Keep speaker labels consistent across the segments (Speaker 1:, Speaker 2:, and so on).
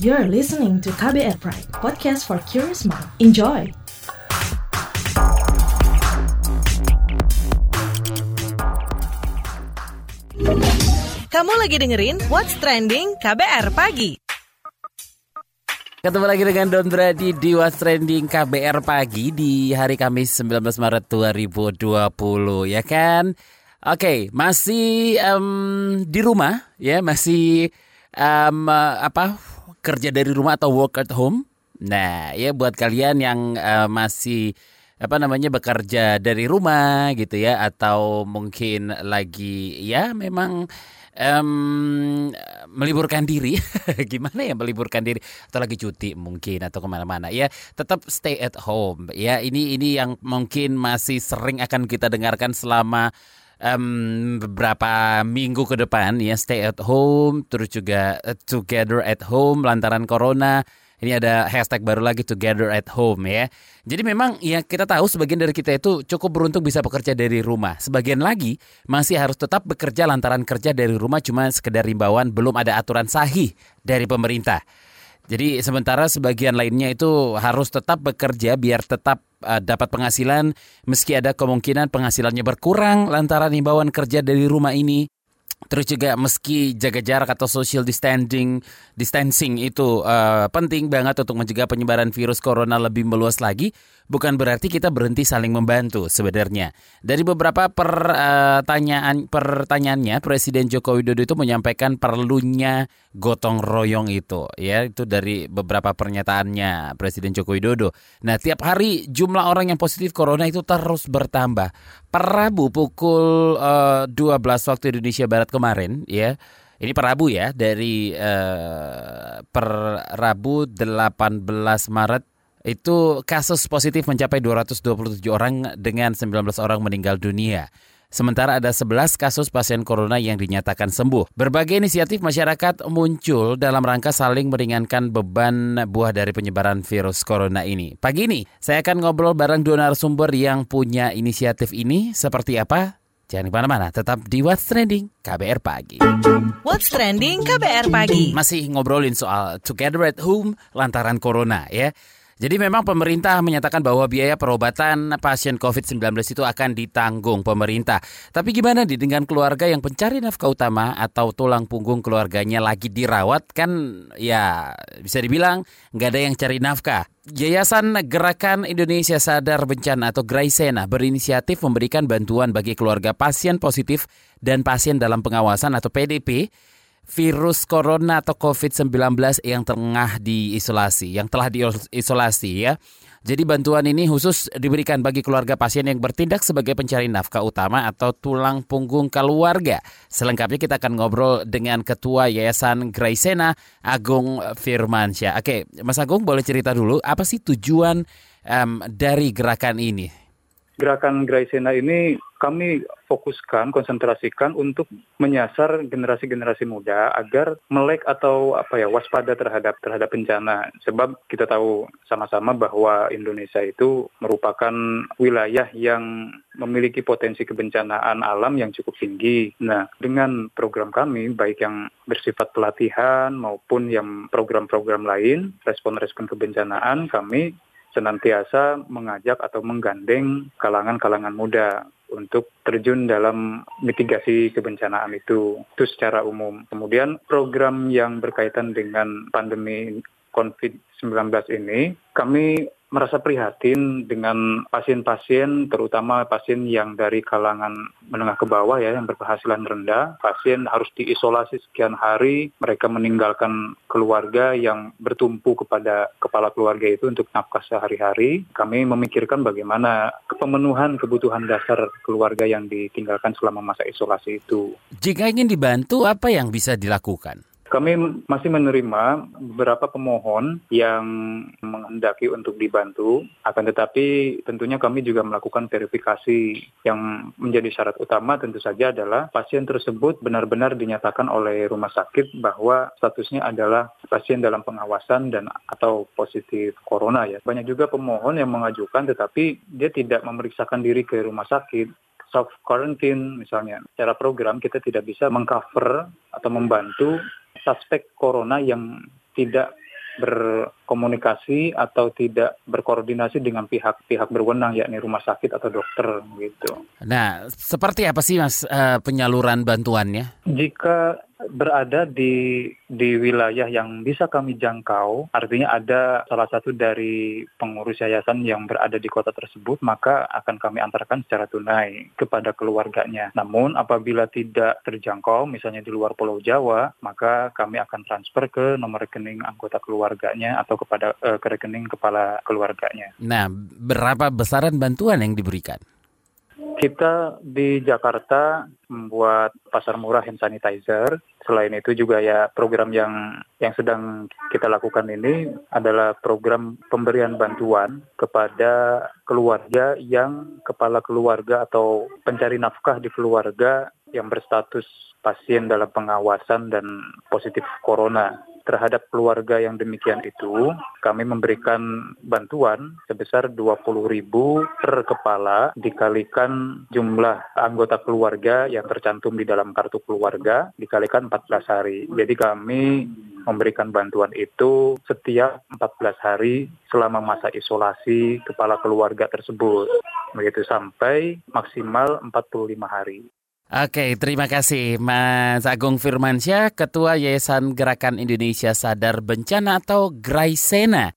Speaker 1: You're listening to KBR Pride, podcast for curious mind. Enjoy!
Speaker 2: Kamu lagi dengerin What's Trending KBR Pagi.
Speaker 3: Ketemu lagi dengan Don Brady di What's Trending KBR Pagi di hari Kamis 19 Maret 2020 ya kan? Oke, masih um, di rumah ya, masih um, apa kerja dari rumah atau work at home. Nah, ya buat kalian yang uh, masih apa namanya bekerja dari rumah gitu ya atau mungkin lagi ya memang um, meliburkan diri. Gimana ya meliburkan diri? Atau lagi cuti mungkin atau ke mana-mana. Ya tetap stay at home. Ya ini ini yang mungkin masih sering akan kita dengarkan selama um, beberapa minggu ke depan ya stay at home terus juga uh, together at home lantaran corona ini ada hashtag baru lagi together at home ya. Jadi memang ya kita tahu sebagian dari kita itu cukup beruntung bisa bekerja dari rumah. Sebagian lagi masih harus tetap bekerja lantaran kerja dari rumah cuma sekedar rimbauan belum ada aturan sahih dari pemerintah. Jadi sementara sebagian lainnya itu harus tetap bekerja biar tetap uh, dapat penghasilan meski ada kemungkinan penghasilannya berkurang lantaran himbauan kerja dari rumah ini. Terus juga meski jaga jarak atau social distancing, distancing itu uh, penting banget untuk mencegah penyebaran virus corona lebih meluas lagi, bukan berarti kita berhenti saling membantu sebenarnya. Dari beberapa pertanyaan pertanyaannya, Presiden Joko Widodo itu menyampaikan perlunya gotong royong itu, ya itu dari beberapa pernyataannya Presiden Joko Widodo. Nah, tiap hari jumlah orang yang positif corona itu terus bertambah. Per Rabu pukul uh, 12 waktu Indonesia Barat kemarin ya. Ini per Rabu ya dari uh, per Rabu 18 Maret itu kasus positif mencapai 227 orang dengan 19 orang meninggal dunia. Sementara ada 11 kasus pasien corona yang dinyatakan sembuh. Berbagai inisiatif masyarakat muncul dalam rangka saling meringankan beban buah dari penyebaran virus corona ini. Pagi ini, saya akan ngobrol bareng dua narasumber yang punya inisiatif ini. Seperti apa? Jangan ke mana-mana, tetap di What's Trending KBR Pagi.
Speaker 2: What's Trending KBR Pagi.
Speaker 3: Masih ngobrolin soal Together at Home lantaran corona ya. Jadi memang pemerintah menyatakan bahwa biaya perobatan pasien COVID-19 itu akan ditanggung pemerintah. Tapi gimana nih dengan keluarga yang pencari nafkah utama atau tulang punggung keluarganya lagi dirawat kan ya bisa dibilang nggak ada yang cari nafkah. Yayasan Gerakan Indonesia Sadar Bencana atau Graisena berinisiatif memberikan bantuan bagi keluarga pasien positif dan pasien dalam pengawasan atau PDP virus corona atau COVID-19 yang tengah diisolasi, yang telah diisolasi ya. Jadi bantuan ini khusus diberikan bagi keluarga pasien yang bertindak sebagai pencari nafkah utama atau tulang punggung keluarga. Selengkapnya kita akan ngobrol dengan Ketua Yayasan Graisena, Agung Firmansyah. Oke, Mas Agung boleh cerita dulu apa sih tujuan um, dari gerakan ini?
Speaker 4: Gerakan Graisena ini kami fokuskan, konsentrasikan untuk menyasar generasi-generasi muda agar melek atau apa ya waspada terhadap terhadap bencana. Sebab kita tahu sama-sama bahwa Indonesia itu merupakan wilayah yang memiliki potensi kebencanaan alam yang cukup tinggi. Nah, dengan program kami baik yang bersifat pelatihan maupun yang program-program lain, respon-respon kebencanaan kami senantiasa mengajak atau menggandeng kalangan-kalangan muda untuk terjun dalam mitigasi kebencanaan itu. Itu secara umum. Kemudian program yang berkaitan dengan pandemi COVID-19 ini, kami merasa prihatin dengan pasien-pasien, terutama pasien yang dari kalangan menengah ke bawah ya, yang berpenghasilan rendah. Pasien harus diisolasi sekian hari, mereka meninggalkan keluarga yang bertumpu kepada kepala keluarga itu untuk nafkah sehari-hari. Kami memikirkan bagaimana pemenuhan kebutuhan dasar keluarga yang ditinggalkan selama masa isolasi itu.
Speaker 3: Jika ingin dibantu, apa yang bisa dilakukan?
Speaker 4: Kami masih menerima beberapa pemohon yang menghendaki untuk dibantu, akan tetapi tentunya kami juga melakukan verifikasi yang menjadi syarat utama tentu saja adalah pasien tersebut benar-benar dinyatakan oleh rumah sakit bahwa statusnya adalah pasien dalam pengawasan dan atau positif corona ya. Banyak juga pemohon yang mengajukan tetapi dia tidak memeriksakan diri ke rumah sakit self quarantine misalnya. Secara program kita tidak bisa mengcover atau membantu suspek corona yang tidak berkomunikasi atau tidak berkoordinasi dengan pihak-pihak berwenang yakni rumah sakit atau dokter gitu.
Speaker 3: Nah, seperti apa sih Mas uh, penyaluran bantuannya?
Speaker 4: Jika berada di di wilayah yang bisa kami jangkau, artinya ada salah satu dari pengurus yayasan yang berada di kota tersebut, maka akan kami antarkan secara tunai kepada keluarganya. Namun apabila tidak terjangkau, misalnya di luar Pulau Jawa, maka kami akan transfer ke nomor rekening anggota keluarganya atau kepada uh, ke rekening kepala keluarganya.
Speaker 3: Nah, berapa besaran bantuan yang diberikan?
Speaker 4: Kita di Jakarta membuat pasar murah hand sanitizer. Selain itu juga ya program yang yang sedang kita lakukan ini adalah program pemberian bantuan kepada keluarga yang kepala keluarga atau pencari nafkah di keluarga yang berstatus pasien dalam pengawasan dan positif corona terhadap keluarga yang demikian itu, kami memberikan bantuan sebesar 20.000 per kepala dikalikan jumlah anggota keluarga yang tercantum di dalam kartu keluarga dikalikan 14 hari. Jadi kami memberikan bantuan itu setiap 14 hari selama masa isolasi kepala keluarga tersebut. Begitu sampai maksimal 45 hari.
Speaker 3: Oke, terima kasih Mas Agung Firmansyah, Ketua Yayasan Gerakan Indonesia Sadar Bencana atau Graisena.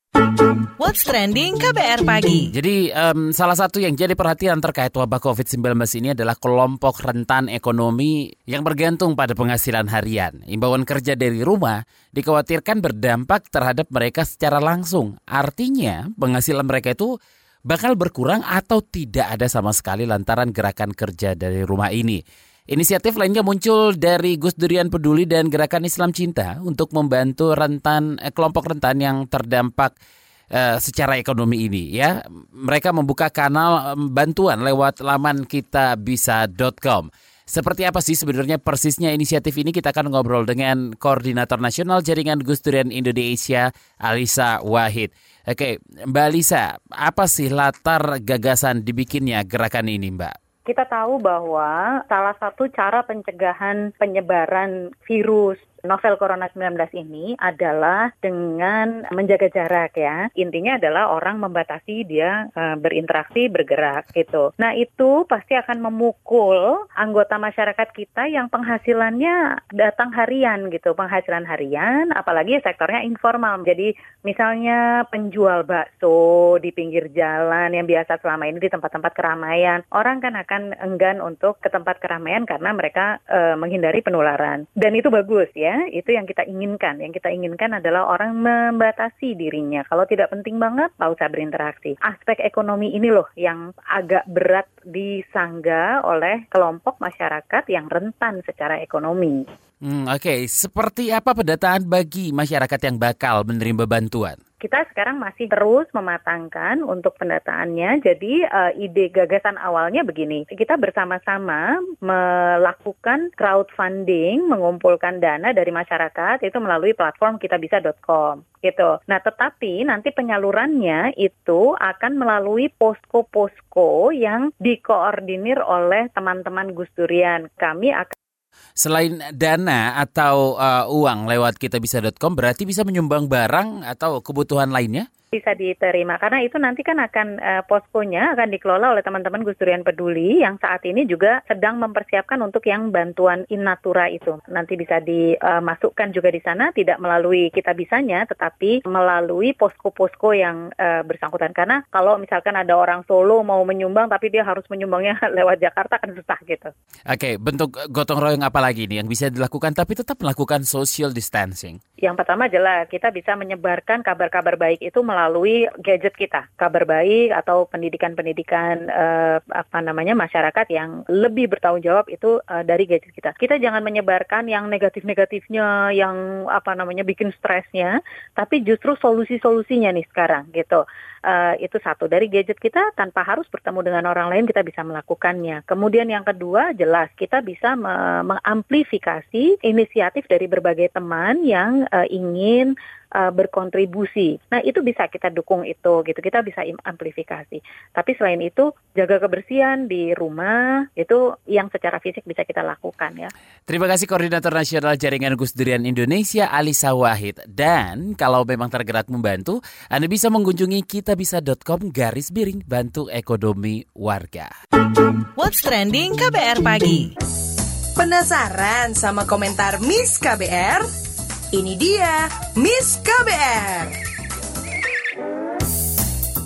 Speaker 2: What's Trending KBR Pagi.
Speaker 3: Jadi um, salah satu yang jadi perhatian terkait wabah COVID-19 ini adalah kelompok rentan ekonomi yang bergantung pada penghasilan harian. Imbauan kerja dari rumah dikhawatirkan berdampak terhadap mereka secara langsung. Artinya penghasilan mereka itu bakal berkurang atau tidak ada sama sekali lantaran gerakan kerja dari rumah ini. Inisiatif lainnya muncul dari Gus Durian Peduli dan Gerakan Islam Cinta untuk membantu rentan eh, kelompok rentan yang terdampak eh, secara ekonomi ini ya. Mereka membuka kanal bantuan lewat laman kitabisa.com. Seperti apa sih sebenarnya persisnya inisiatif ini? Kita akan ngobrol dengan Koordinator Nasional Jaringan Gus Durian Indonesia, Alisa Wahid. Oke, Mbak Alisa, apa sih latar gagasan dibikinnya gerakan ini, Mbak?
Speaker 5: Kita tahu bahwa salah satu cara pencegahan penyebaran virus novel corona 19 ini adalah dengan menjaga jarak ya. Intinya adalah orang membatasi dia uh, berinteraksi, bergerak gitu. Nah, itu pasti akan memukul anggota masyarakat kita yang penghasilannya datang harian gitu, penghasilan harian apalagi sektornya informal. Jadi misalnya penjual bakso di pinggir jalan yang biasa selama ini di tempat-tempat keramaian, orang kan akan enggan untuk ke tempat keramaian karena mereka uh, menghindari penularan. Dan itu bagus ya itu yang kita inginkan. Yang kita inginkan adalah orang membatasi dirinya. Kalau tidak penting banget, tak usah berinteraksi. Aspek ekonomi ini loh yang agak berat disangga oleh kelompok masyarakat yang rentan secara ekonomi.
Speaker 3: Hmm, Oke, okay. seperti apa pendataan bagi masyarakat yang bakal menerima bantuan?
Speaker 5: Kita sekarang masih terus mematangkan untuk pendataannya. Jadi uh, ide gagasan awalnya begini, kita bersama-sama melakukan crowdfunding, mengumpulkan dana dari masyarakat itu melalui platform kitabisa.com gitu. Nah, tetapi nanti penyalurannya itu akan melalui posko-posko yang dikoordinir oleh teman-teman Gus Durian. Kami akan
Speaker 3: Selain dana atau uh, uang lewat kitabisa.com berarti bisa menyumbang barang atau kebutuhan lainnya?
Speaker 5: Bisa diterima karena itu nanti kan akan uh, poskonya akan dikelola oleh teman-teman Gus Durian Peduli yang saat ini juga sedang mempersiapkan untuk yang bantuan in natura itu nanti bisa dimasukkan juga di sana tidak melalui kita bisanya tetapi melalui posko-posko yang uh, bersangkutan karena kalau misalkan ada orang Solo mau menyumbang tapi dia harus menyumbangnya lewat Jakarta kan susah gitu.
Speaker 3: Oke, bentuk gotong royong apa lagi nih yang bisa dilakukan tapi tetap melakukan social distancing?
Speaker 5: Yang pertama jelas kita bisa menyebarkan kabar-kabar baik itu melalui melalui gadget kita, kabar baik atau pendidikan-pendidikan uh, apa namanya masyarakat yang lebih bertanggung jawab itu uh, dari gadget kita. Kita jangan menyebarkan yang negatif-negatifnya, yang apa namanya bikin stresnya, tapi justru solusi-solusinya nih sekarang gitu. Uh, itu satu dari gadget kita tanpa harus bertemu dengan orang lain kita bisa melakukannya. Kemudian yang kedua jelas kita bisa me mengamplifikasi inisiatif dari berbagai teman yang uh, ingin uh, berkontribusi. Nah, itu bisa kita dukung itu gitu. Kita bisa amplifikasi. Tapi selain itu jaga kebersihan di rumah itu yang secara fisik bisa kita lakukan ya.
Speaker 3: Terima kasih Koordinator Nasional Jaringan Gus Durian Indonesia Alisa Wahid. Dan kalau memang tergerak membantu, Anda bisa mengunjungi kitabisa.com garis miring bantu ekonomi warga.
Speaker 2: What's trending KBR pagi?
Speaker 6: Penasaran sama komentar Miss KBR? Ini dia Miss KBR.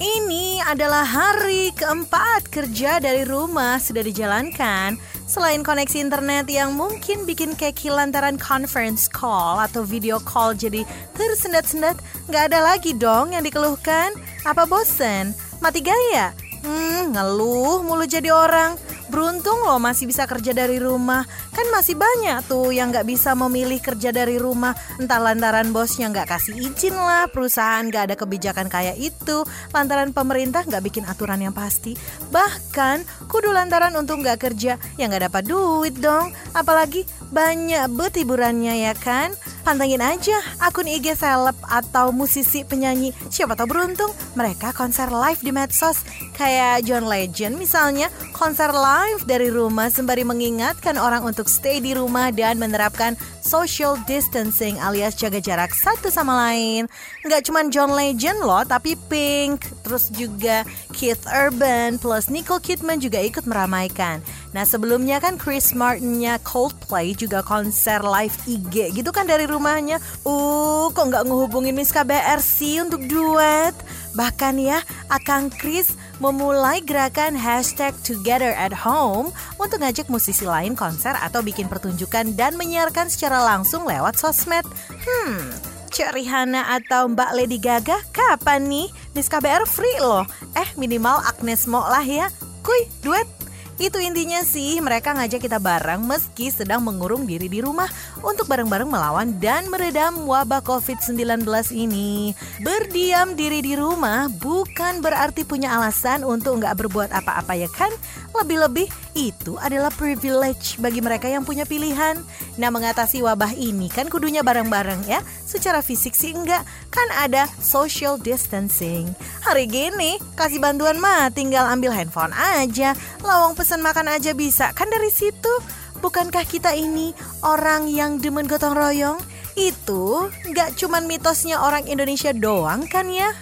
Speaker 2: Ini adalah hari keempat kerja dari rumah sudah dijalankan. Selain koneksi internet yang mungkin bikin keki lantaran conference call atau video call jadi tersendat-sendat, nggak ada lagi dong yang dikeluhkan. Apa bosen? Mati gaya? Hmm, ngeluh mulu jadi orang. Beruntung loh masih bisa kerja dari rumah. Kan masih banyak tuh yang nggak bisa memilih kerja dari rumah. Entah lantaran bosnya nggak kasih izin lah, perusahaan nggak ada kebijakan kayak itu, lantaran pemerintah nggak bikin aturan yang pasti. Bahkan kudu lantaran untuk nggak kerja, ya nggak dapat duit dong. Apalagi banyak bet hiburannya ya kan. Pantengin aja akun IG seleb atau musisi penyanyi. Siapa tahu beruntung mereka konser live di medsos. Kayak John Legend misalnya, konser live dari rumah sembari mengingatkan orang untuk stay di rumah dan menerapkan social distancing alias jaga jarak satu sama lain. Nggak cuma John Legend loh, tapi Pink, terus juga Keith Urban, plus Nicole Kidman juga ikut meramaikan. Nah sebelumnya kan Chris Martinnya Coldplay juga konser live IG gitu kan dari rumahnya. Uh, kok nggak ngehubungin Miss KBR untuk duet? Bahkan ya, Akang Chris memulai gerakan hashtag Together at Home untuk ngajak musisi lain konser atau bikin pertunjukan dan menyiarkan secara langsung lewat sosmed. Hmm, Cek Rihanna atau Mbak Lady Gaga kapan nih? Miss KBR free loh. Eh minimal Agnes Mo lah ya. Kuy, duet itu intinya sih, mereka ngajak kita bareng meski sedang mengurung diri di rumah untuk bareng-bareng melawan dan meredam wabah COVID-19 ini. Berdiam diri di rumah bukan berarti punya alasan untuk nggak berbuat apa-apa ya kan? Lebih-lebih itu adalah privilege bagi mereka yang punya pilihan. Nah mengatasi wabah ini kan kudunya bareng-bareng ya. Secara fisik sih enggak, kan ada social distancing. Hari gini kasih bantuan mah tinggal ambil handphone aja. Lawang pesan makan aja bisa kan dari situ. Bukankah kita ini orang yang demen gotong royong? Itu nggak cuman mitosnya orang Indonesia doang kan ya?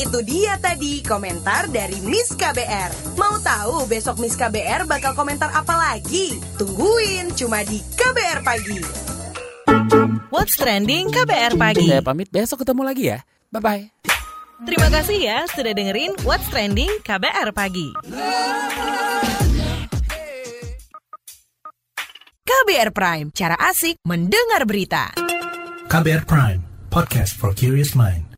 Speaker 6: Itu dia tadi komentar dari Miss KBR. Mau tahu besok Miss KBR bakal komentar apa lagi? Tungguin cuma di KBR Pagi.
Speaker 2: What's Trending KBR Pagi.
Speaker 3: Saya pamit besok ketemu lagi ya. Bye-bye.
Speaker 2: Terima kasih ya sudah dengerin What's Trending KBR Pagi.
Speaker 6: KBR Prime, cara asik mendengar berita.
Speaker 7: KBR Prime, podcast for curious mind.